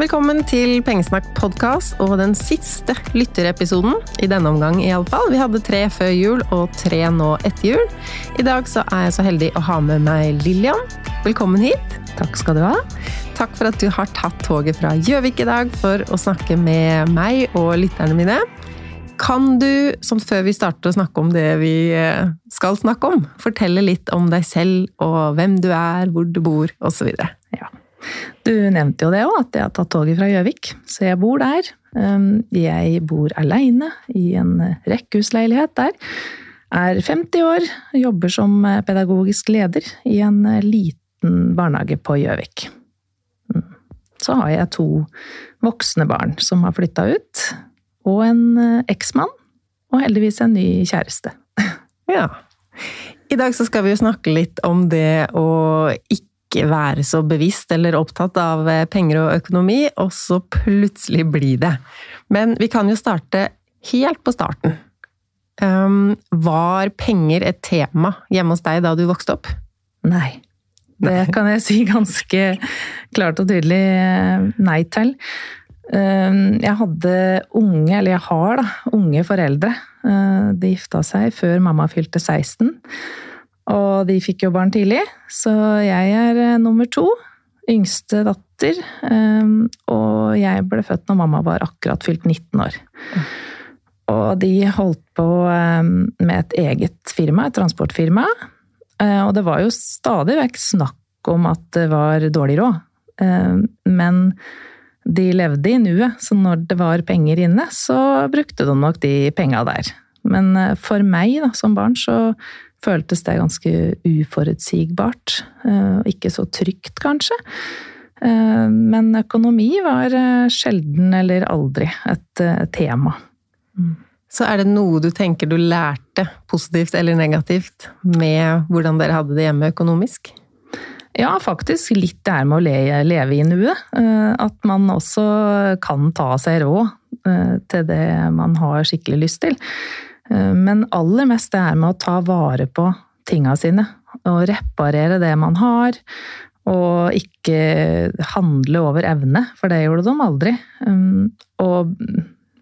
Velkommen til Pengesnakk podkast og den siste lytterepisoden. I denne omgang, iallfall. Vi hadde tre før jul og tre nå etter jul. I dag så er jeg så heldig å ha med meg Lillian. Velkommen hit. Takk skal du ha. Takk for at du har tatt toget fra Gjøvik i dag for å snakke med meg og lytterne mine. Kan du, som før vi starter å snakke om det vi eh, skal snakke om, fortelle litt om deg selv og hvem du er, hvor du bor, osv.? Du nevnte jo det òg, at jeg har tatt toget fra Gjøvik, så jeg bor der. Um, Jeg bor aleine i en rekkehusleilighet der. Er 50 år, jobber som pedagogisk leder i en liten barnehage på Gjøvik. Mm. Så har jeg to voksne barn som har flytta ut, og en eh, eksmann, og heldigvis en ny kjæreste. Ja. I dag så skal vi jo snakke litt om det å ikke være så bevisst eller opptatt av eh, penger og økonomi, og så plutselig bli det. Men vi kan jo starte helt på starten. Um, var penger et tema hjemme hos deg da du vokste opp? Nei. Det kan jeg si ganske klart og tydelig eh, nei til. Eh, Jeg hadde unge, eller jeg har da, unge foreldre. Eh, De gifta seg før mamma fylte 16. Og de fikk jo barn tidlig, så jeg er eh, nummer to. Yngste datter. eh, Og jeg ble født når mamma var akkurat fylt 19 år. Og de holdt på eh, med et eget firma, et transportfirma. Eh, Og det var jo stadig vekk snakk om at det var dårlig råd. Eh, Men de levde i nuet, så når det var penger inne, så brukte de nok de penga der. Men eh, for meg da, som barn så føltes det ganske uforutsigbart. eh, Ikke så trygt, kanskje. Eh, Men økonomi var eh, sjelden eller aldri et tema. Så er det noe du tenker du lærte, positivt eller negativt, med hvordan dere hadde det hjemme økonomisk? Ja, faktisk litt det her med å le- leve i nuet. At man også kan ta seg råd til det man har skikkelig lyst til. Eh, Men aller mest det er med å ta vare på tinga sine. Og reparere det man har. Og ikke handle over evne, for det gjorde de aldri. Um, Og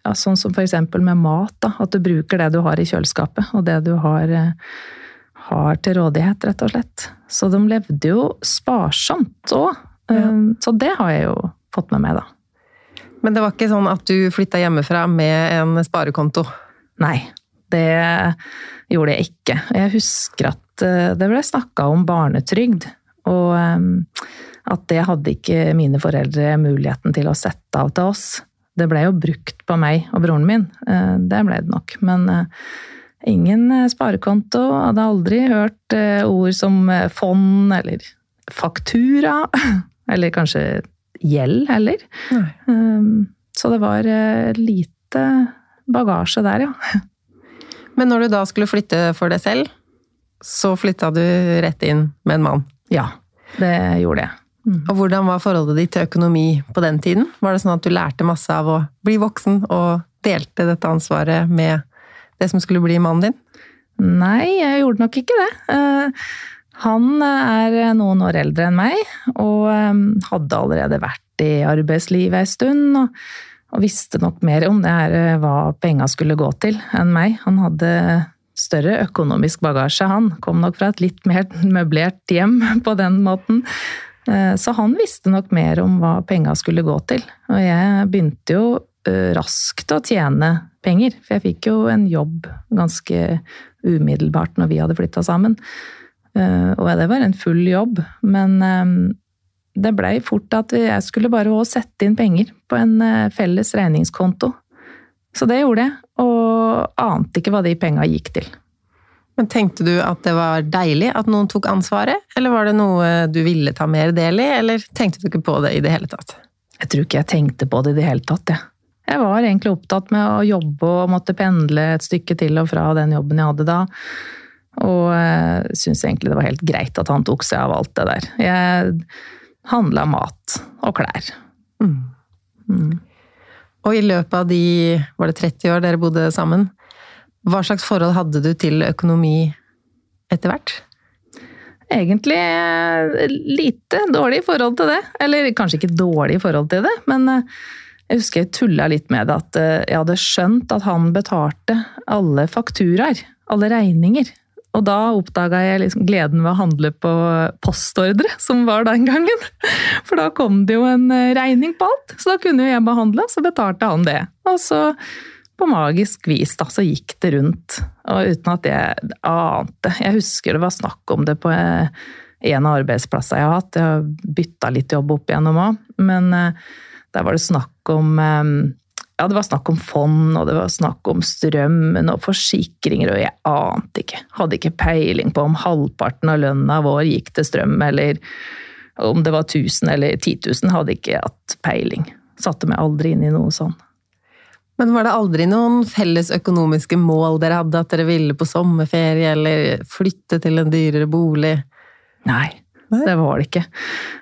ja, sånn som eksempel med mat, da. At du bruker det du har i kjøleskapet, og det du har eh, har til rådighet, rett og slett. Så de levde jo sparsomt òg. Så det har jeg jo fått med meg, da. Men det var ikke sånn at du flytta hjemmefra med en sparekonto? Nei, det gjorde jeg ikke. Jeg husker at eh, det ble snakka om barnetrygd, og eh, at det hadde ikke mine foreldre muligheten til å sette av til oss. Det ble jo brukt på meg og broren min, eh, det ble det nok. Men ingen sparekonto. Hadde aldri hørt ord som fond eller faktura. Eller kanskje gjeld heller. Nei. Så det var lite bagasje der, ja. Men når du da skulle flytte for deg selv, så flytta du rett inn med en mann. Ja, det gjorde jeg. Og hvordan var forholdet ditt til økonomi på den tiden? Var det sånn at du lærte masse av å bli voksen og delte dette ansvaret med det som skulle bli mannen din? Nei, jeg gjorde nok ikke det. Eh, Han er noen år eldre enn meg, og eh, hadde allerede vært i arbeidslivet en stund. Og, og visste nok mer om det her, eh, hva penga skulle gå til, enn meg. Han hadde større økonomisk bagasje, han. Kom nok fra et litt mer møblert hjem på den måten. Eh, Så han visste nok mer om hva penga skulle gå til. Og jeg begynte jo eh, raskt å tjene penger. For jeg fikk jo en jobb ganske umiddelbart når vi hadde flytta sammen. Og det var en full jobb, men det blei fort at jeg skulle bare sette inn penger på en eh, felles regningskonto. Så det gjorde jeg, og ante ikke hva de penga gikk til. Men Tenkte du at det var deilig at noen tok ansvaret, eller var det noe du ville ta mer del i, eller tenkte du ikke på det i det hele tatt? Jeg tror ikke jeg tenkte på det i det hele tatt, jeg. Jeg var egentlig opptatt med å jobbe og måtte pendle et stykke til og fra den jobben jeg hadde da. Og øh, syntes egentlig det var helt greit at han tok seg av alt det der. Jeg handla mat og klær. Og i løpet av de var det 30 år dere bodde sammen, hva slags forhold hadde du til økonomi etter hvert? Egentlig eh, lite dårlig i forhold til det. Eller kanskje ikke dårlig i forhold til det, men eh, jeg husker jeg tulla litt med det at eh, jeg hadde skjønt at han betalte alle fakturaer, alle regninger. Og da oppdaga jeg liksom gleden ved å handle på postordre, som var den gangen. For da kom det jo en regning på alt, så da kunne jo jeg behandle, så betalte han det. Og så på magisk vis da, så gikk det rundt, og uten at jeg ante. Jeg husker det var snakk om det på en av arbeidsplassene jeg har hatt. Jeg har bytta litt jobb opp igjennom òg, men der var det snakk om ja, det var snakk om fond, og det var snakk om strømmen og forsikringer, og jeg ante ikke. Hadde ikke peiling på om halvparten av lønna vår gikk til strøm, eller om det var 1000 eller 10 000, hadde ikke hatt peiling. Satte meg aldri inn i noe sånn. Men var det aldri noen felles økonomiske mål dere hadde? At dere ville på sommerferie eller flytte til en dyrere bolig? Nei, det var det ikke.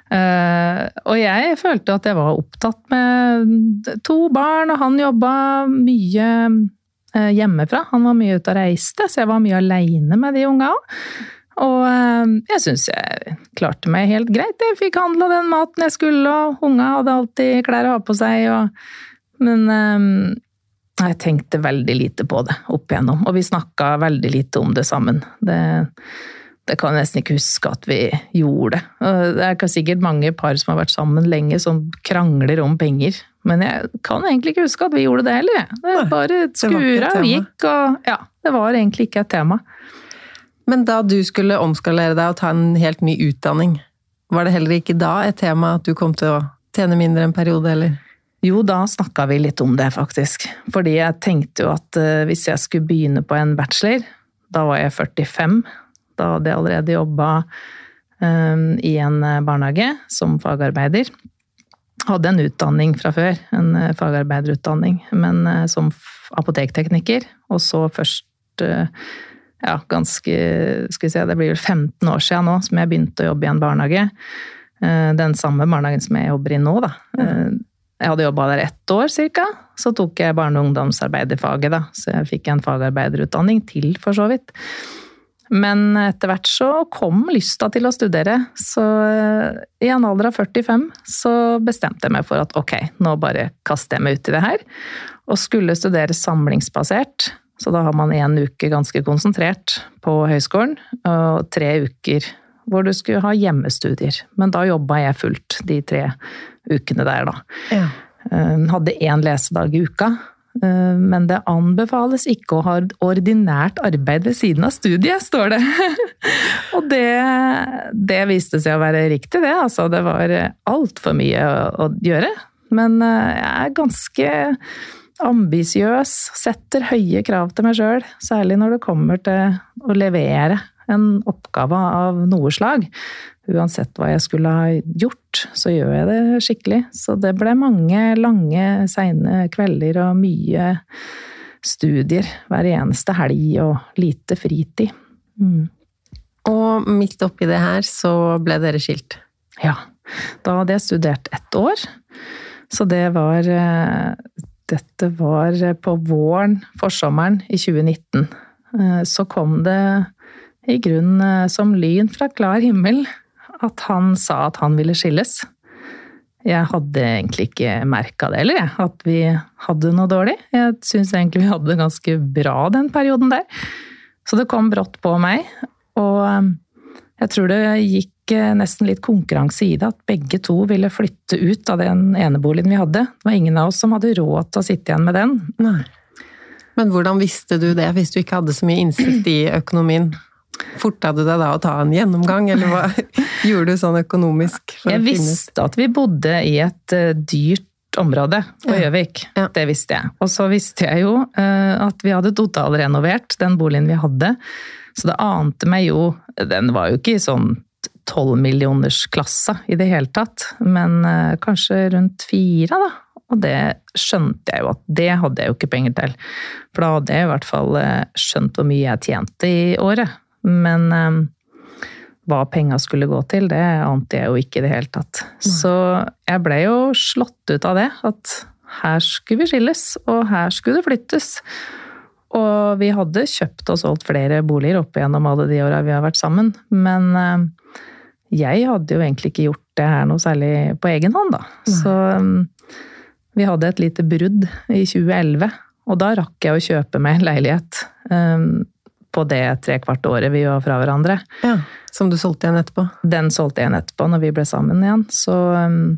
Uh, og jeg følte at jeg var opptatt med to barn, og han jobba mye uh, hjemmefra. Han var mye ute og reiste, så jeg var mye aleine med de unga òg. Og uh, jeg syns jeg klarte meg helt greit. Jeg fikk handla den maten jeg skulle, og unga hadde alltid klær å ha på seg. Og, men jeg tenkte veldig lite på det opp igjennom, og vi snakka veldig lite om det sammen. Det, det kan nesten ikke huske at vi gjorde. Det Det er sikkert mange par som har vært sammen lenge som krangler om penger, men jeg kan egentlig ikke huske at vi gjorde det heller. Det bare skura og gikk, og ja, det var egentlig ikke et tema. Men da du skulle omskalere deg og ta en helt ny utdanning, var det heller ikke da et tema at du kom til å tjene mindre en periode, eller? Jo, da snakka vi litt om det, faktisk. Fordi jeg tenkte jo at uh, hvis jeg skulle begynne på en bachelor, da var jeg 45. Da hadde jeg allerede jobba um, i en barnehage som fagarbeider. Hadde en utdanning fra før, en uh, fagarbeiderutdanning, men uh, som apotektekniker. Og så først ja, ganske Skal vi se, det blir vel 15 år siden nå som jeg begynte å jobbe i en barnehage. Den samme barnehagen som jeg jobber i nå, da. Jeg hadde jobba der ett år cirka. Så tok jeg barne- og ungdomsarbeiderfaget, da. Så jeg fikk en fagarbeiderutdanning til, for så vidt. Men etter hvert så kom lysta til å studere, så eh, i en alder av 45 så bestemte jeg meg for at ok, nå bare kaster jeg meg ut i det her. Og skulle studere samlingsbasert, så da har man én uke ganske konsentrert på høyskolen, og tre uker hvor du skulle ha hjemmestudier. Men da jobba jeg fullt de tre ukene der, da. Ja. Hadde én lesedag i uka. Eh, men det anbefales ikke å ha ordinært arbeid ved siden av studiet, står det. og det, det, viste seg å være riktig, det. Altså, det var altfor mye å, å gjøre. Men eh, jeg er ganske ambisiøs, setter høye krav til meg sjøl. Særlig når det kommer til å levere en oppgave av noe slag. Uansett hva jeg skulle ha gjort, så gjør jeg det skikkelig. Så det ble mange lange, seine kvelder og mye studier hver eneste helg og lite fritid. Mm. Og midt oppi det her så ble dere skilt? Ja. Da hadde jeg studert ett år. Så det var eh, Dette var på våren, forsommeren i 2019. Eh, så kom det i grunnen eh, som lyn fra klar himmel at han sa at han ville skilles. Jeg hadde egentlig ikke merka det heller, at vi hadde noe dårlig. Jeg syns egentlig vi hadde det ganske bra den perioden der. Så det kom brått på meg. Og eh, jeg tror det gikk eh, nesten litt konkurranse i det. At begge to ville flytte ut av den ene boligen vi hadde. Det var ingen av oss som hadde råd til å sitte igjen med den. Nei. Men hvordan visste du det, hvis du ikke hadde så mye innsikt i økonomien? Forta du deg da å ta en gjennomgang, eller hva gjorde du sånn økonomisk? jeg visste at vi bodde i et uh, dyrt område på Ja. Gjøvik. Ja. Det visste jeg. Og så visste jeg jo uh, at vi hadde totalrenovert den boligen vi hadde. Så det ante meg jo Den var jo ikke i sånn tolvmillionersklassa i det hele tatt, men uh, kanskje rundt fire, da. Og det skjønte jeg jo at det hadde jeg jo ikke penger til. For da hadde jeg i hvert fall eh, skjønt hvor mye jeg tjente i året. Men um, hva penga skulle gå til, det ante jeg jo ikke i det hele tatt. Så jeg ble jo slått ut av det. At her skulle vi skilles, og her skulle det flyttes. Og vi hadde kjøpt og solgt flere boliger opp igjennom alle de åra vi har vært sammen. Men eh, jeg hadde jo egentlig ikke gjort det her noe særlig på egen hånd, da. Så um, vi hadde et lite brudd i 2011, og da rakk jeg å kjøpe meg en leilighet på det trekvart året vi var fra hverandre. Ja, Som du solgte igjen etterpå? Den solgte jeg igjen etterpå, når vi ble sammen igjen. Så, um,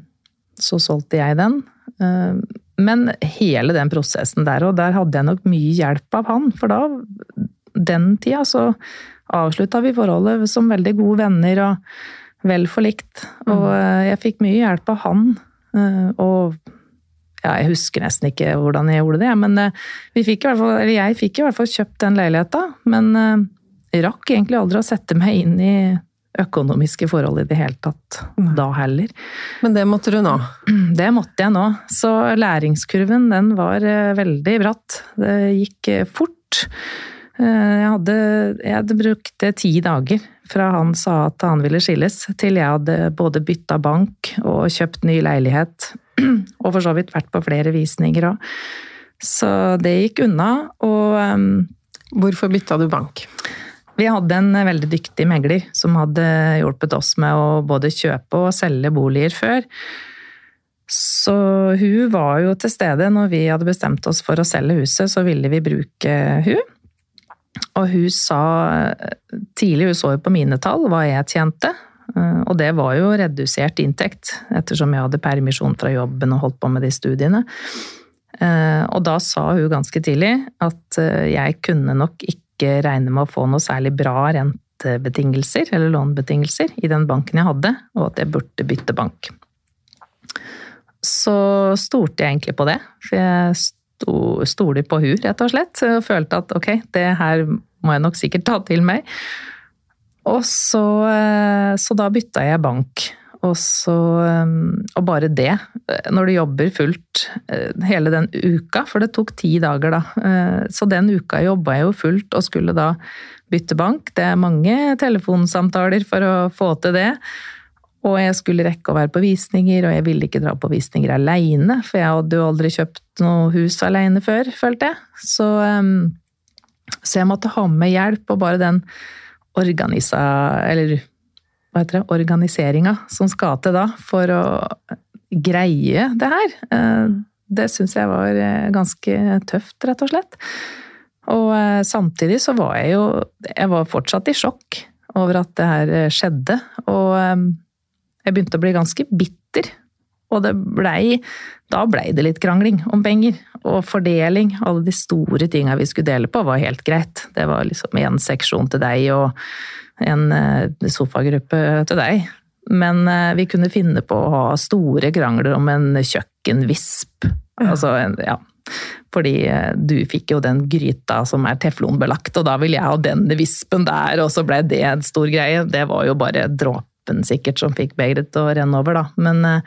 så solgte jeg den. Um, Men hele den prosessen der, og der hadde jeg nok mye hjelp av han. For da, den tida, så avslutta vi forholdet som veldig gode venner og vel forlikt. Og uh, jeg fikk mye hjelp av han. uh, Og ja, jeg husker nesten ikke hvordan jeg gjorde det, men uh, vi fikk i hvert fall, eller jeg fikk i hvert fall kjøpt den leiligheta. Men jeg rakk egentlig aldri å sette meg inn i økonomiske forhold i det hele tatt da heller. Men det måtte du nå? Det måtte jeg nå. Så læringskurven den var eh, veldig bratt. Det gikk eh, fort. Eh, Jeg hadde, jeg hadde brukt ti dager fra han sa at han ville skilles, til jeg hadde både bytta bank og kjøpt ny leilighet. Og for så vidt vært på flere visninger òg. Så det gikk unna. Og um, Hvorfor bytta du bank? vi hadde en veldig dyktig megler som hadde hjulpet oss med å både kjøpe og selge boliger før. Så hun var jo til stede når vi hadde bestemt oss for å selge huset, så ville vi bruke hun. Og hun sa tidlig, hun så jo på mine tall, hva jeg tjente. Og det var jo redusert inntekt, ettersom jeg hadde permisjon fra jobben og holdt på med de studiene. Og da sa hun ganske tidlig at jeg kunne nok ikke regne med å få noe særlig bra rentebetingelser, eller lånebetingelser, i den banken jeg hadde, og at jeg burde bytte bank. Så stolte jeg egentlig på det, for jeg sto, stoler på hun, rett og slett. Og følte at ok, det her må jeg nok sikkert ta til meg. Og så, så da bytta jeg bank. Og, så, og bare det, når du jobber fullt hele den uka, for det tok ti dager da. Så den uka jobba jeg jo fullt og skulle da bytte bank. Det er mange telefonsamtaler for å få til det. Og jeg skulle rekke å være på visninger, og jeg ville ikke dra på visninger aleine, for jeg hadde jo aldri kjøpt noe hus aleine før, følte jeg. Så, så jeg måtte ha med hjelp, og bare den organisa... Eller hva heter det? Organiseringa som skal til da, for å greie det her. Det syns jeg var ganske tøft, rett og slett. Og samtidig så var jeg jo Jeg var fortsatt i sjokk over at det her skjedde. Og jeg begynte å bli ganske bitter. Og det blei Da blei det litt krangling om penger. Og fordeling. Alle de store tinga vi skulle dele på, var helt greit. Det var liksom en seksjon til deg og en sofagruppe til deg. Men vi kunne finne på å ha store krangler om en kjøkkenvisp. Altså, ja. Fordi du fikk jo den gryta som er teflonbelagt, og da ville jeg ha den vispen der, og så ble det en stor greie. Det var jo bare dråpen sikkert som fikk begeret til å renne over, da. Men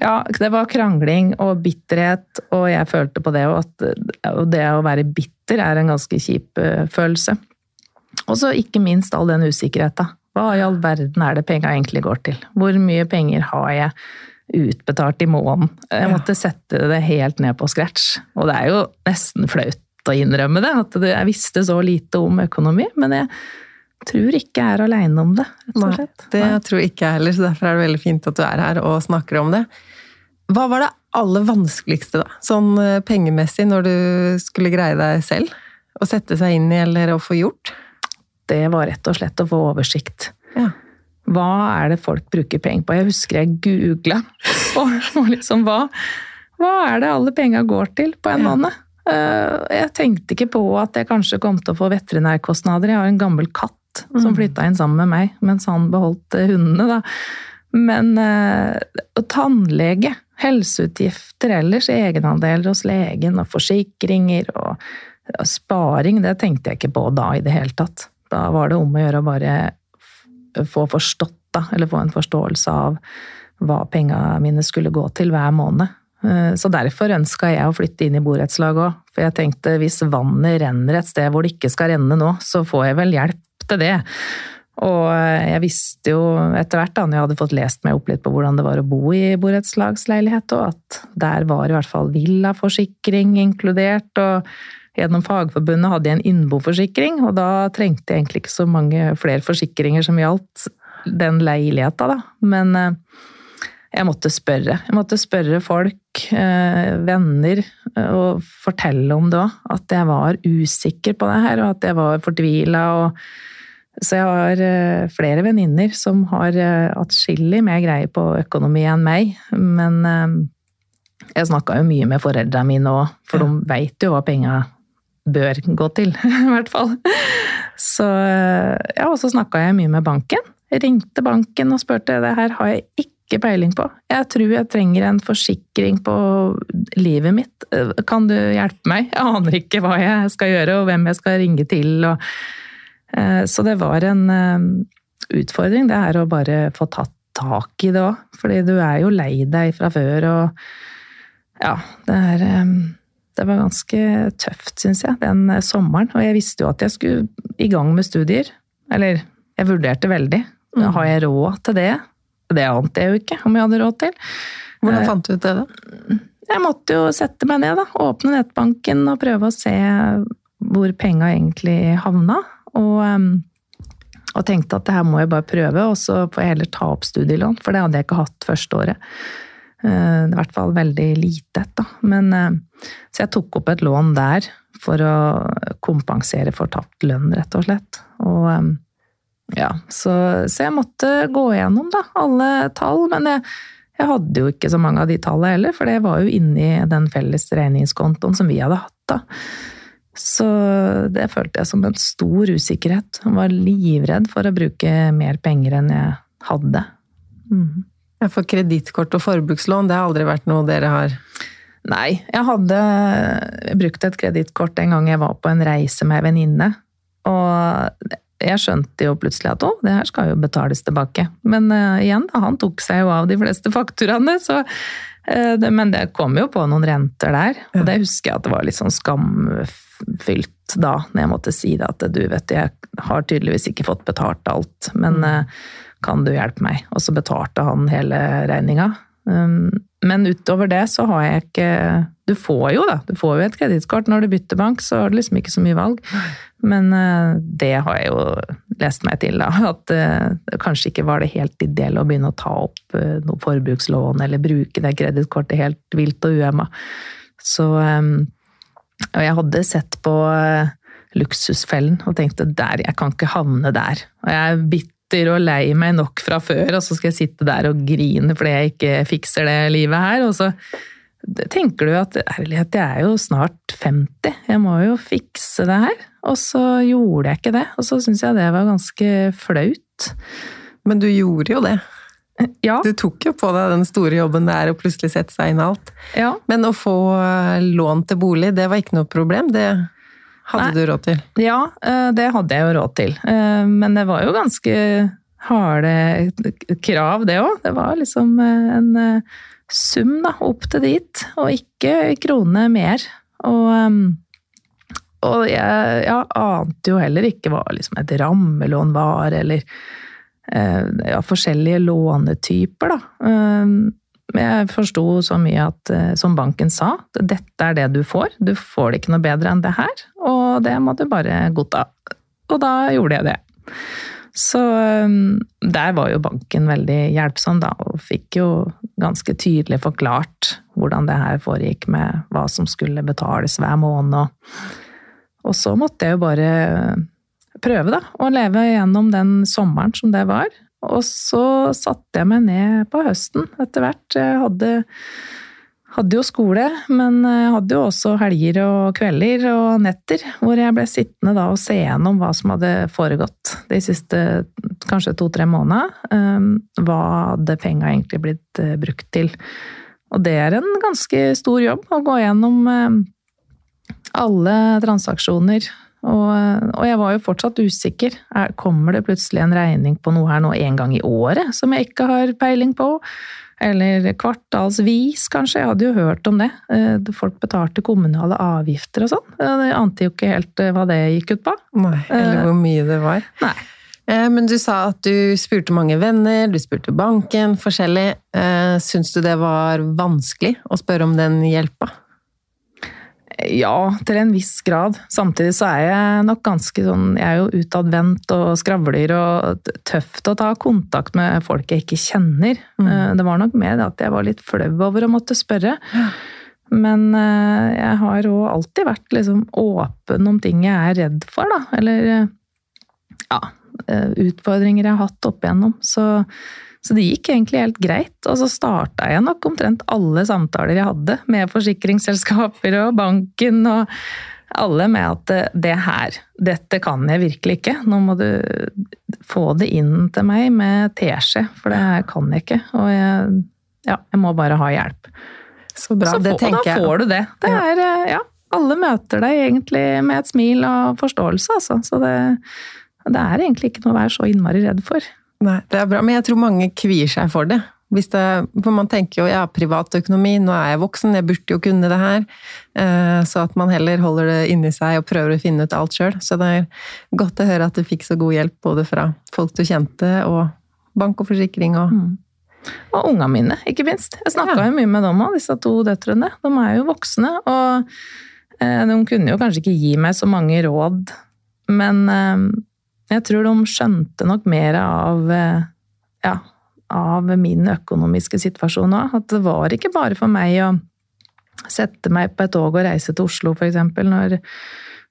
ja, det var krangling og bitterhet, og jeg følte på det, og at det å være bitter er en ganske kjip følelse. Og så ikke minst all den usikkerheten. Hva i all verden er det penga egentlig går til? Hvor mye penger har jeg utbetalt i måneden? Jeg måtte sette det helt ned på scratch. Og det er jo nesten flaut å innrømme det, at jeg visste så lite om økonomi. Men jeg tror ikke jeg er aleine om det, rett og slett. Nei, det tror ikke jeg heller, så derfor er det veldig fint at du er her og snakker om det. Hva var det aller vanskeligste, da? Sånn pengemessig, når du skulle greie deg selv? Å sette seg inn i, eller å få gjort? det var rett og slett å få oversikt. Ja. hva er det folk bruker penger på? Jeg husker jeg googla. Og, og liksom, hva, hva er det alle penga går til på en måned? Eh, jeg tenkte ikke på at jeg kanskje kom til å få veterinærkostnader. Jeg har en gammel katt som Mm. flytta inn sammen med meg, mens han beholdt eh, hundene. da. Men eh, og tannlege, helseutgifter ellers, egenandeler hos legen og forsikringer og, og sparing, det tenkte jeg ikke på da i det hele tatt. Da var det om å gjøre å bare få forstått, da, eller få en forståelse av hva penga mine skulle gå til hver måned. Eh, Så derfor ønska jeg å flytte inn i borettslaget òg. For jeg tenkte hvis vannet renner et sted hvor det ikke skal renne nå, så får jeg vel hjelp til det. Og jeg visste jo etter hvert, da når jeg hadde fått lest meg opp litt på hvordan det var å bo i borettslagsleilighet, og at der var i hvert fall villaforsikring inkludert. og Gjennom Fagforbundet hadde jeg en innboforsikring, og da trengte jeg egentlig ikke så mange flere forsikringer som gjaldt den leiligheta, da. Men eh, jeg måtte spørre. Jeg måtte spørre folk, eh, venner, eh, og fortelle om det òg. At jeg var usikker på det her, og at jeg var fortvila. Så jeg har eh, flere venninner som har eh, atskillig mer greie på økonomi enn meg. Men eh, jeg snakka jo mye med foreldrene mine òg, for de veit jo hva penga bør gå til, i hvert fall. Så ja, og så snakka jeg mye med banken. Jeg ringte banken og spurte det her har jeg ikke peiling på. Jeg tror jeg trenger en forsikring på livet mitt. Kan du hjelpe meg? Jeg aner ikke hva jeg skal gjøre og hvem jeg skal ringe til. Og, så det var en eh, utfordring, det er å bare få tatt tak i det òg. Fordi du er jo lei deg fra før og ja, det er eh, Det var ganske tøft, syns jeg, den eh, sommeren. Og jeg visste jo at jeg skulle i gang med studier. Eller jeg vurderte veldig. Har jeg råd til det? Det ante jeg jo ikke om jeg hadde råd til. Hvordan fant du ut det, da? Jeg måtte jo sette meg ned, da. Åpne nettbanken og prøve å se hvor penga egentlig havna. Og, og tenkte at det her må jeg bare prøve, og så får jeg heller ta opp studielån. For det hadde jeg ikke hatt første året. Eh, I hvert fall veldig lite da. Men, eh, så jeg tok opp et lån der for å kompensere for tapt lønn, rett og slett. Og ja, så, så jeg måtte gå gjennom da, alle tall. Men jeg, jeg hadde jo ikke så mange av de tallene heller, for det var jo inni den felles regningskontoen som vi hadde hatt. da. Så det følte jeg som en stor usikkerhet. Jeg var livredd for å bruke mer penger enn jeg hadde. Mm. Ja, For kredittkort og forbrukslån, det har aldri vært noe dere har Nei, jeg hadde brukt et kredittkort en gang jeg var på en reise med ei venninne. Og jeg skjønte jo plutselig at å, det her skal jo betales tilbake. Men uh, igjen, da, han tok seg jo av de fleste fakturaene, så Men det kom jo på noen renter der. Og det husker jeg at det var litt sånn skamfylt da, når jeg måtte si det at du vet, jeg har tydeligvis ikke fått betalt alt, men uh, kan du hjelpe meg? Og så betalte han hele regninga. Um, men utover det så har jeg ikke Du får jo, da. Du får jo et kredittkort når du bytter bank, så har du liksom ikke så mye valg. Men uh, det har jeg jo lest meg til, da. At det kanskje ikke var det helt ideelt å begynne å ta opp uh, noe forbrukslån eller bruke det kredittkortet helt vilt og uemma. Så um, Og jeg hadde sett på Luksusfellen og tenkte der, jeg kan ikke havne der. Og jeg er bitter og lei meg nok fra før, og så skal jeg sitte der og grine fordi jeg ikke fikser det livet her. Og så tenker du at ærlighet, jeg er jo snart 50, jeg må jo fikse det her. Og så gjorde jeg ikke det, og så syns jeg det var ganske flaut. Men du gjorde jo det. Ja, Du tok jo på deg den store jobben det er å plutselig sette seg inn alt. ja. Men å få eh, lån til bolig, det var ikke noe problem? Det hadde Nei. du råd til? Ja, eh, det hadde jeg jo råd til. Eh, Men det var jo ganske harde krav, det òg. Det var liksom eh, en sum da, opp til dit, og ikke krone mer. Og, og jeg, jeg ante jo heller ikke hva liksom et rammelån var, eller ja, forskjellige lånetyper, da. Eh, Men jeg forsto så mye at, eh, som banken sa, dette er det du får. Du får det ikke noe bedre enn det her, og det må du bare godta. Og da gjorde jeg det. Så um, der var jo banken veldig hjelpsom, da, og fikk jo ganske tydelig forklart hvordan det her foregikk med hva som skulle betales hver måned. Og så måtte jeg jo bare prøve, da, å leve gjennom den sommeren som det var. Og så satte jeg meg ned på høsten etter hvert. Jeg hadde hadde jo skole, men jeg hadde jo også helger og kvelder og netter hvor jeg ble sittende da og se gjennom hva som hadde foregått de siste kanskje to-tre månedene. Ehm, hva hadde penga egentlig blitt eh, brukt til? Og det er en ganske stor jobb å gå gjennom ehm, alle transaksjoner. Og, og jeg var jo fortsatt usikker. Kommer det plutselig en regning på noe her nå en gang i året som jeg ikke har peiling på? Eller kvartalsvis, kanskje. Jeg hadde jo hørt om det. Eh, folk betalte kommunale avgifter og sånn. Jeg ante jo ikke helt eh, hva det gikk ut på. Nei, eller Eh, hvor mye det var. Nei. Eh, Men du sa at du spurte mange venner, du spurte banken, forskjellig. Eh, Syns du det var vanskelig å spørre om den hjelpa? Ja, til en viss grad. Samtidig så er jeg nok ganske sånn Jeg er jo utadvendt og skravler og tøft å ta kontakt med folk jeg ikke kjenner. Mm. Det var nok mer at jeg var litt flau over å måtte spørre. Men eh, jeg har jo alltid vært liksom åpen om ting jeg er redd for, da. Eller eh, ja, eh, utfordringer jeg har hatt opp igjennom. Så, så det gikk egentlig helt greit. Og så starta jeg nok omtrent alle samtaler jeg hadde med forsikringsselskaper og banken og alle med at det her, dette kan jeg virkelig ikke. Nå må du få det inn til meg med teskje, for det her kan jeg ikke. Og jeg, ja, jeg må bare ha hjelp. Så bra, Så det få- og tenker da får du det. Det er, eh, ja, alle møter deg egentlig med et smil og forståelse, altså. Så det, det er egentlig ikke noe å være så innmari redd for. Nei, det er bra, men jeg tror mange kvier seg for det. Hvis det for man tenker jo ja, privatøkonomi, nå er jeg voksen, jeg burde jo kunne det her. Eh, Så at man heller holder det inni seg og prøver å finne ut alt sjøl. Så det er godt å høre at du fikk så god hjelp både fra folk du kjente, og bank og forsikring og Og unga mine, ikke minst. Jeg snakka Ja. jo mye med dem òg, disse to døtrene. De er jo voksne, og eh, de kunne jo kanskje ikke gi meg så mange råd, men eh, jeg tror de skjønte nok mer av eh, ja, av min økonomiske situasjon òg. At det var ikke bare for meg å sette meg på et tog og reise til Oslo, eksempel, når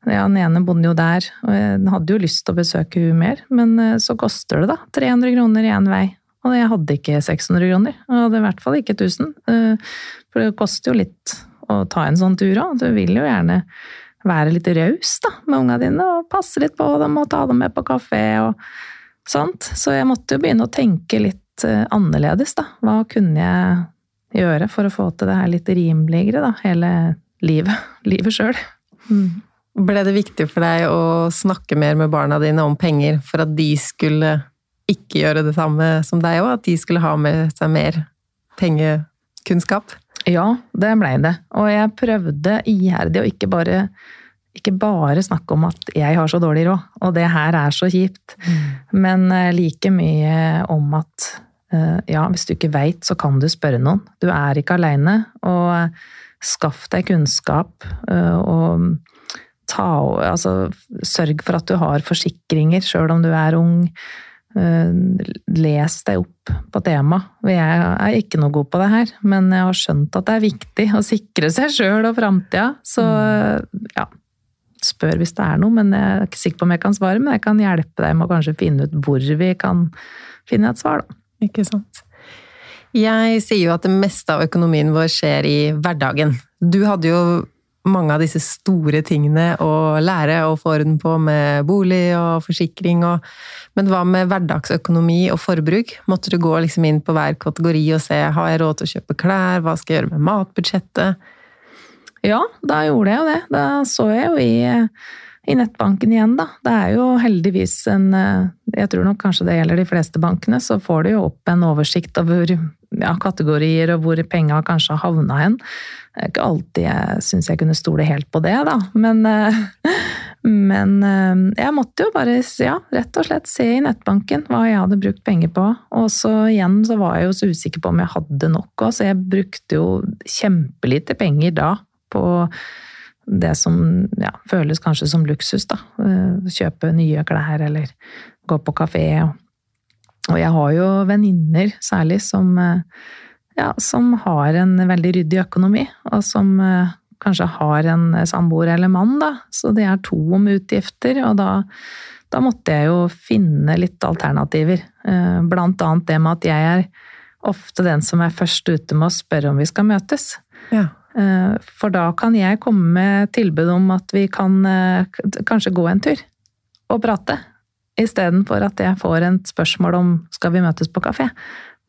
ja, den ene bodde jo der, og jeg hadde jo lyst til å besøke hun mer, men eh, så koster det da 300 kroner én vei. Og jeg hadde ikke 600 kroner, og jeg hadde i hvert fall ikke 1000. eh, For det koster jo litt å ta en sånn tur òg. Du vil jo gjerne være litt raus med unga dine, og passe litt på dem og ta dem med på kafé og sånt. Så jeg måtte jo begynne å tenke litt eh, annerledes, da. Hva kunne jeg gjøre for å få til det her litt rimeligere, da, hele livet. Livet sjøl. Ble det viktig for deg å snakke mer med barna dine om penger for at de skulle ikke gjøre det samme som deg òg? At de skulle ha med seg mer pengekunnskap? Ja, det blei det. Og jeg prøvde iherdig å ikke bare, ikke bare snakke om at jeg har så dårlig råd, og det her er så kjipt, men eh, like mye om at eh, ja, hvis du ikke veit, så kan du spørre noen. Du er ikke aleine, og skaff deg kunnskap, eh, og ta, altså, sørg for at du har forsikringer sjøl om du er ung. Eh, Les deg opp på temaet. Jeg er ikke noe god på det her, men jeg har skjønt at det er viktig å sikre seg sjøl og framtida. Så ja, spør hvis det er noe, men jeg er ikke sikker på om jeg kan svare. Men jeg kan hjelpe deg med å kanskje finne ut hvor vi kan finne et svar, da. Ikke sant. Jeg sier jo at det meste av økonomien vår skjer i hverdagen. Du hadde jo mange av disse store tingene å lære og få orden på med bolig og forsikring og Men hva med hverdagsøkonomi og forbruk? Måtte du gå liksom inn på hver kategori og se har jeg råd til å kjøpe klær, hva skal jeg gjøre med matbudsjettet? Ja, da gjorde jeg jo det. Da så jeg jo i, i nettbanken igjen, da. Det er jo heldigvis en eh, Jeg tror nok kanskje det gjelder de fleste bankene, så får du jo opp en oversikt over ja, kategorier og hvor penga kanskje har havna hen. Det er ikke alltid jeg syns jeg kunne stole helt på det, da. Men, eh, men eh, jeg måtte jo bare ja, rett og slett se i nettbanken hva jeg hadde brukt penger på. Og så igjen så var jeg jo så usikker på om jeg hadde nok òg, så jeg brukte jo kjempelite penger da på det som ja, føles kanskje som luksus, da. Eh, Kjøpe nye klær eller gå på kafé. Og, jeg har jo venninner særlig som, ja, som har en veldig ryddig økonomi, og som eh, kanskje har en samboer eller mann, da. Så det er to om utgifter, og da da måtte jeg jo finne litt alternativer. Eh, blant annet det med at jeg er ofte den som er først ute med å spørre om vi skal møtes. Ja. Eh, For da kan jeg komme med tilbud om at vi kan kanskje gå en tur og prate. Istedenfor at jeg får et spørsmål om skal vi møtes på kafé.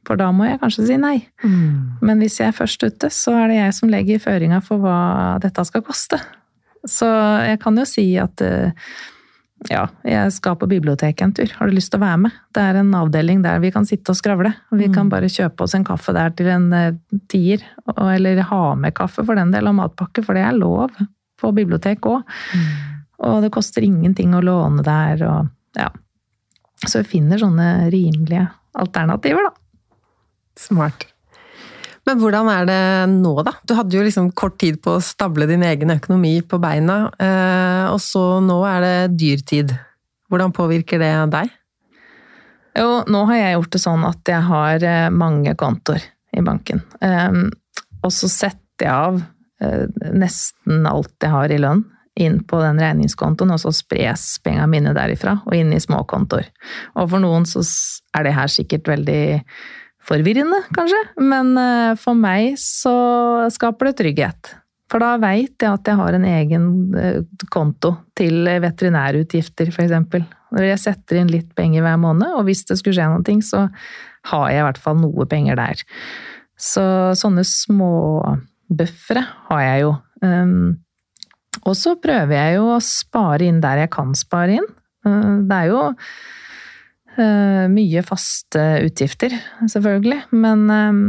For da må jeg kanskje si nei. Men hvis jeg er først ute, så er det jeg som legger føringa for hva dette skal koste. Så jeg kan jo si at eh, ja, jeg skal på biblioteket en tur. Har du lyst til å være med? Det er en avdeling der vi kan sitte og skravle. Vi kan bare kjøpe oss en kaffe der til en eh, tier. Eller ha med kaffe for den del, og matpakke, for det er lov på bibliotek òg. Og det koster ingenting å låne der, og ja. Så vi finner sånne rimelige alternativer, da. Smart. Men hvordan er det nå, da? Du hadde jo liksom kort tid på å stable din egen økonomi på beina, eh, og så nå er det dyrtid. Hvordan påvirker det deg? Jo, nå har jeg gjort det sånn at jeg har eh, mange kontoer i banken. Ehm, og så setter jeg av eh, nesten alt jeg har i lønn inn på den regningskontoen, og så spres pengene mine derifra og inn i småkontoer. Og for noen så er det her sikkert veldig forvirrende, kanskje, men eh, for meg så skaper det trygghet. For da veit jeg at jeg har en egen eh, konto til veterinærutgifter, f.eks. Når jeg setter inn litt penger hver måned, og hvis det skulle skje noe, så har jeg i hvert fall noe penger der. Så sånne småbuffere har jeg jo. Um, og så prøver jeg jo å spare inn der jeg kan spare inn. Uh, det er jo mye faste utgifter, selvfølgelig, men um,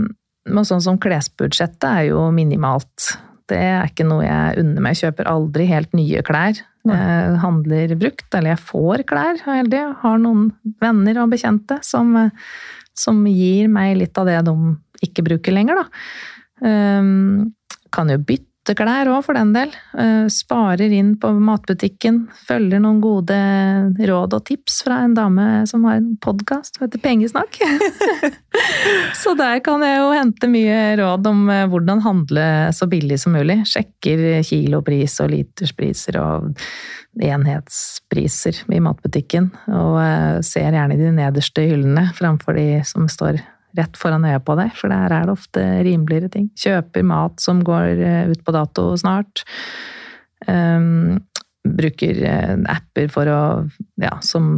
sånn som klesbudsjettet er jo minimalt. Det er ikke noe jeg unner meg. Jeg kjøper aldri helt nye klær. Jeg handler brukt, eller jeg får klær, heldig. Jeg har noen venner og bekjente som, eh, som gir meg litt av det de ikke bruker lenger, da. Kan jo bytte klær òg, for den del. Uh, sparer inn på matbutikken. Følger noen gode råd og tips fra en dame som har en podkast som heter Pengesnakk. så der kan jeg jo hente mye råd om eh, hvordan handle så billig som mulig. Sjekker kilopris og literspriser og enhetspriser i matbutikken. Og eh, ser gjerne de nederste hyllene framfor de som står rett foran øya på deg, for der er det ofte rimeligere ting. Kjøper mat som går eh, ut på dato snart. Um, bruker eh, apper for å Ja, som,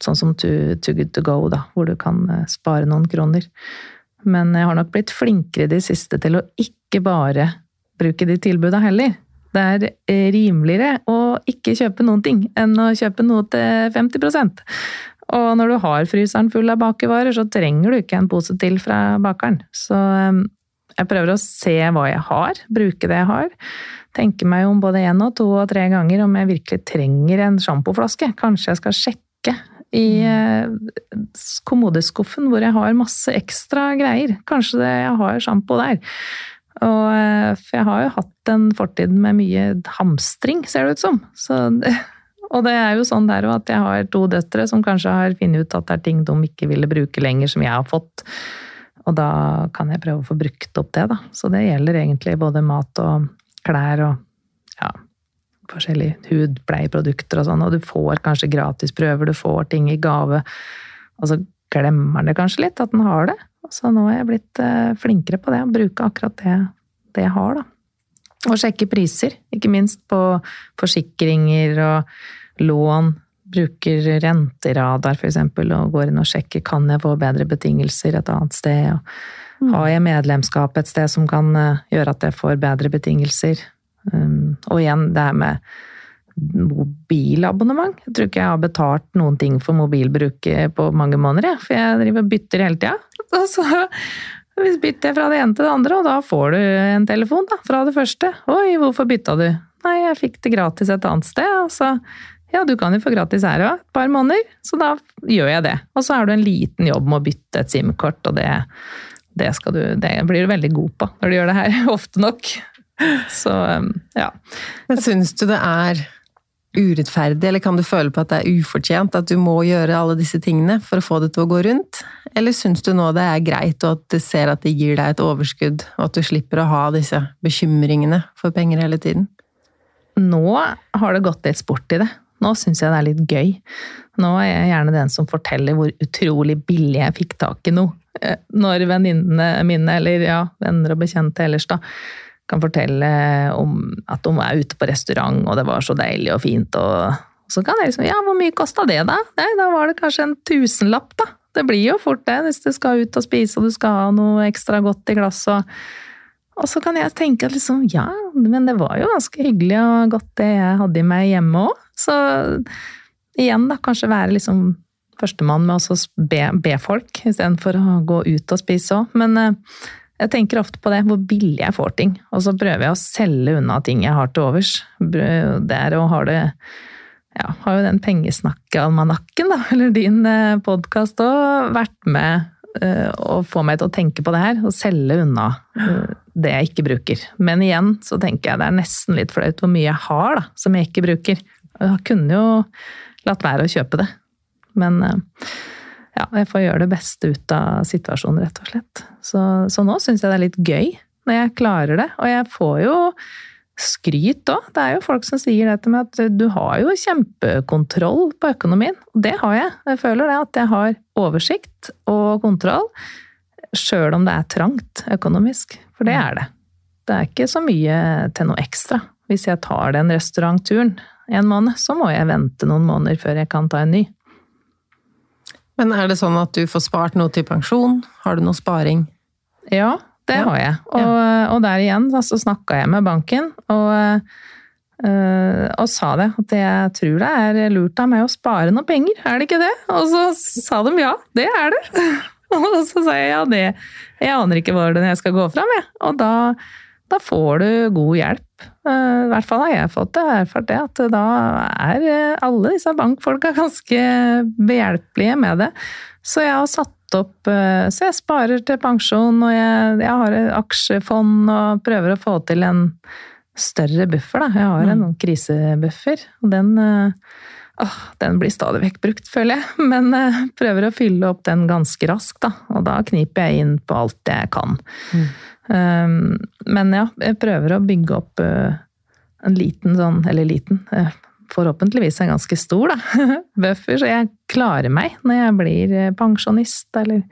sånn som Too, to Good To Go, da, hvor du kan eh, spare noen kroner. Men jeg har nok blitt flinkere de siste til å ikke bare bruke de tilbuda heller. Det er eh, rimeligere å ikke kjøpe noen ting enn å kjøpe noe til 50% Og når du har fryseren full av bakevarer, så trenger du ikke en pose til fra bakeren. Så eh, jeg prøver å se hva jeg har, bruke det jeg har. Tenke meg om både én og to og tre ganger om jeg virkelig trenger en sjampoflaske. Kanskje jeg skal sjekke i eh, kommodeskuffen hvor jeg har masse ekstra greier. Kanskje jeg har sjampo der. Og, eh, for jeg har jo hatt en fortid med mye hamstring, ser det ut som. Så og det er jo sånn der at jeg har to døtre som kanskje har funnet ut at det er ting de ikke ville bruke lenger, som jeg har fått. Og da kan jeg prøve å få brukt opp det, da. Så det gjelder egentlig både mat og klær og ja, forskjellige hudpleieprodukter og sånn. Og du får kanskje gratisprøver, du får ting i gave. Og så glemmer den det kanskje litt at den har det. Så nå er jeg blitt eh, flinkere på det, å bruke akkurat det, det jeg har, da. Og sjekke priser, ikke minst på forsikringer og lån. Bruker renteradar f.eks. og går inn og sjekker kan jeg få bedre betingelser et annet sted. Og har jeg medlemskap et sted som kan eh, gjøre at jeg får bedre betingelser. Um, og igjen det her med mobilabonnement. Jeg tror ikke jeg har betalt noen ting for mobilbruk på mange måneder, for jeg driver og bytter hele tida. Og så bytter jeg fra det ene til det andre, og da får du en telefon da, fra det første. Oi, hvorfor bytta du? Nei, jeg fikk det gratis et annet sted. Og så ja, du kan jo få gratis her òg, et par måneder. Så da gjør jeg det. Og så har du en liten jobb med å bytte et SIM-kort, og det, det, du, det blir du veldig god på når du gjør det her ofte nok. Så ja. Men syns du det er urettferdig, eller kan du føle på at det er ufortjent at du må gjøre alle disse tingene for å få det til å gå rundt? Eller syns du nå det er greit, og at du ser at det gir deg et overskudd, og at du slipper å ha disse bekymringene for penger hele tiden? Nå har det gått litt sport i det. Nå syns jeg det er litt gøy. Nå er jeg gjerne den som forteller hvor utrolig billig jeg fikk tak i noe. Eh, Når venninnene mine, eller ja, venner og bekjente ellers, da, kan fortelle om at de er ute på restaurant, og det var så deilig og fint, og så kan jeg liksom Ja, hvor mye kosta det, da? Nei, da var det kanskje en tusenlapp, da. Det blir jo fort det, hvis du skal ut og spise, og du skal ha noe ekstra godt i glasset, og og så kan jeg tenke at liksom, ja, men det var jo ganske hyggelig og godt det jeg hadde i meg hjemme òg. Så igjen, da, kanskje være liksom førstemann med å be, be folk, istedenfor å gå ut og spise òg. Men eh, jeg tenker ofte på det, hvor billig jeg får ting. Og så prøver jeg å selge unna ting jeg har til overs. Det er har ha det ja, har jo den pengesnakkealmanakken, da, eller din podkast òg, vært med eh, å få meg til å tenke på det her, og selge unna eh, det jeg ikke bruker. Men igjen så tenker jeg det er nesten litt flaut hvor mye jeg har da, som jeg ikke bruker. Jeg kunne jo latt være å kjøpe det. Men eh, ja, jeg får gjøre det beste ut av situasjonen, rett og slett. Så, så nå syns jeg det er litt gøy når jeg klarer det. Og jeg får jo skryt òg. Det er jo folk som sier dette med at du har jo kjempekontroll på økonomien. Og det har jeg. Jeg føler det at jeg har oversikt og kontroll. Sjøl om det er trangt økonomisk. For det er det. Det er ikke så mye til noe ekstra. Hvis jeg tar den restaurantturen en måned, så må jeg vente noen måneder før jeg kan ta en ny. Men er det sånn at du får spart noe til pensjon? Har du noe sparing? Ja, det Ja. har jeg. Og, og der igjen så altså, snakka jeg med banken, og, øh, og sa det. At jeg tror det er lurt av meg å spare noe penger, er det ikke det? Og så sa de ja, det er det. Og så sa jeg ja, det Jeg aner ikke hvordan jeg skal gå fram, jeg. Og da, da får du god hjelp. Eh, I hvert fall har jeg fått det. Erfart det, at da er eh, alle disse bankfolka ganske behjelpelige med det. Så jeg har satt opp eh, Så jeg sparer til pensjon, og jeg, jeg har et aksjefond og prøver å få til en større buffer, da. Jeg har en mm. krisebuffer, og den Åh, den blir stadig vekk brukt, føler jeg, men uh, prøver å fylle opp den ganske raskt, da. Og da kniper jeg inn på alt jeg kan. Um, men ja, jeg prøver å bygge opp eh, en liten sånn, eller liten, eh, forhåpentligvis en ganske stor, da, buffer, så jeg klarer meg når jeg blir eh, pensjonist, eller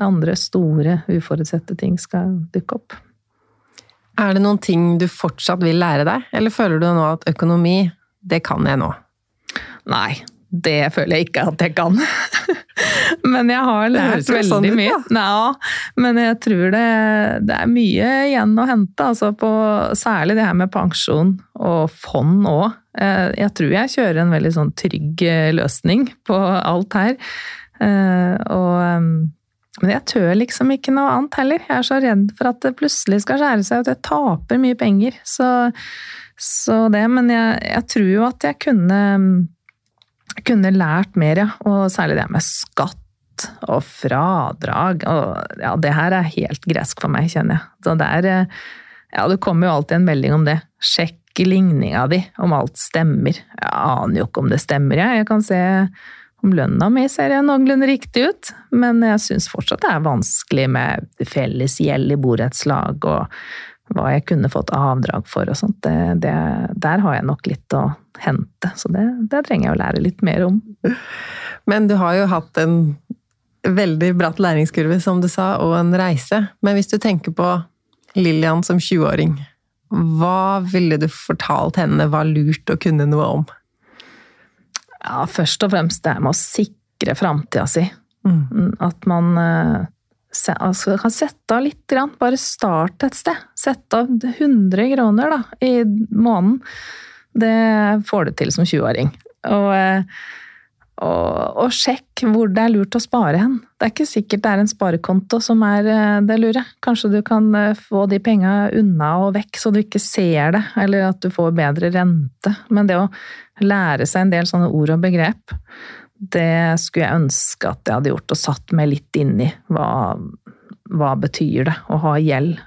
andre store, uforutsette ting skal dukke opp. Er det noen ting du fortsatt vil lære deg, eller føler du nå at økonomi, det kan jeg nå? Nei, det føler jeg ikke at jeg kan. men jeg har lært veldig sånn ut, mye. Ja, men jeg tror det, det er mye igjen å hente, altså på særlig det her med pensjon og fond òg. Jeg tror jeg kjører en veldig sånn trygg eh, løsning på alt her. Eh, Og, men jeg tør liksom ikke noe annet heller. Jeg er så redd for at det plutselig skal skjære seg, at jeg taper mye penger. Så, så det, men jeg, jeg tror jo at jeg kunne kunne lært mer, ja. Og særlig det med skatt og fradrag. Og ja, det her er helt gresk for meg, kjenner jeg. Så det er eh, Ja, det kommer jo alltid en melding om det. Sjekk ligninga di, om alt stemmer. Jeg aner jo ikke om det stemmer, jeg. Jeg kan se om lønna mi ser noenlunde riktig ut, men jeg syns fortsatt det er vanskelig med felles gjeld i borettslag og hva jeg kunne fått avdrag for og sånt. Det, det, der har jeg nok litt å hente, så det, det trenger jeg å lære litt mer om. Men du har jo hatt en veldig bratt læringskurve, som du sa, og en reise. Men hvis du tenker på Lillian som 20-åring, hva ville du fortalt henne var lurt å kunne noe om? Ja, først og fremst det med å sikre framtida si. Mm. At man eh, altså, kan sette av litt, bare starte et sted. Sette av 100 kroner da, i måneden. Det får du til som 20-åring. Og, eh, og, og sjekk hvor det er lurt å spare hen. Det er ikke sikkert det er en sparekonto som er eh, det lure. Kanskje du kan eh, få de penga unna og vekk så du ikke ser det, eller at du får bedre rente. Men det å lære seg en del sånne ord og begrep, det skulle jeg ønske at jeg hadde gjort, og satt meg litt inn i. Hva, hva betyr det å ha gjeld?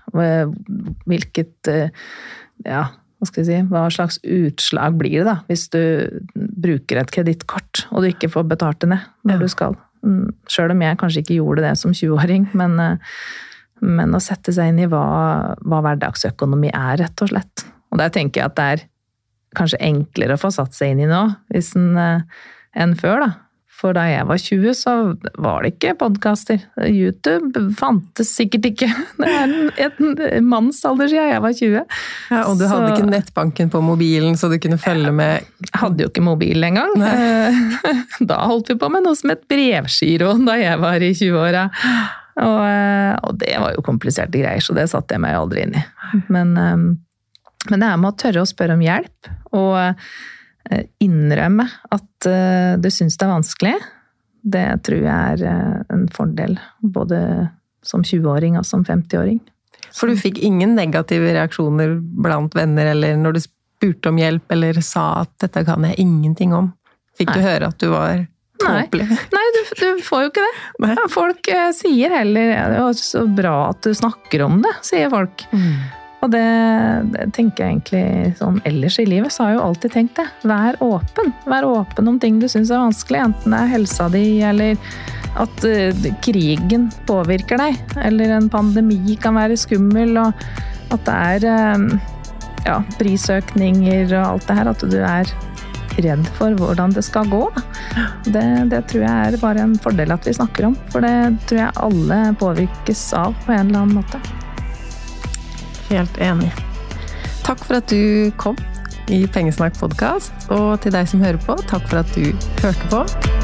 Hvilket eh, Ja, hva skal jeg si Hva slags utslag blir det da, hvis du bruker et kredittkort og du ikke får betalt det ned når Ja. du skal? Mm, Sjøl om jeg kanskje ikke gjorde det som 20-åring, men, eh, men å sette seg inn i hva, hva hverdagsøkonomi er, rett og slett. Og der tenker jeg at det er kanskje enklere å få satt seg inn i nå hvis en, eh, enn før, da. For da jeg var 20, så var det ikke podkaster. YouTube fantes sikkert ikke. Det er en, en mannsalder siden jeg var 20. Ja, og du Så- hadde ikke nettbanken på mobilen, så du kunne følge med Jeg hadde jo ikke mobil engang. Da holdt vi på med noe som het brevgiro da jeg var i 20-åra. Og, eh, og det var jo kompliserte greier, så det satte jeg meg aldri inn i. Men, eh, men det er med å tørre å spørre om hjelp, og innrømme at eh, du syns det er vanskelig, det tror jeg er eh, en fordel. Både som 20-åring og som 50-åring. For du fikk ingen negative reaksjoner blant venner, eller når du spurte om hjelp, eller sa at 'dette kan jeg ingenting om'? Fikk du høre at du var Nei. tåpelig? Nei, du, du får jo ikke det. Nei. Folk eh, sier heller så bra at du snakker om det', sier folk. Og det, det tenker jeg egentlig sånn ellers i livet, så har jeg jo alltid tenkt det. Vær åpen. Vær åpen om ting du syns er vanskelig, enten det er helsa di, eller at uh, krigen påvirker deg, eller en pandemi kan være skummel, og at det er eh, ja, prisøkninger og alt det her, at du er redd for hvordan det skal gå. Det, det tror jeg er bare en fordel at vi snakker om, for det tror jeg alle påvirkes av på en eller annen måte. Helt enig. Takk for at du kom i Pengesnakk podkast, og til deg som hører på, takk for at du hørte på.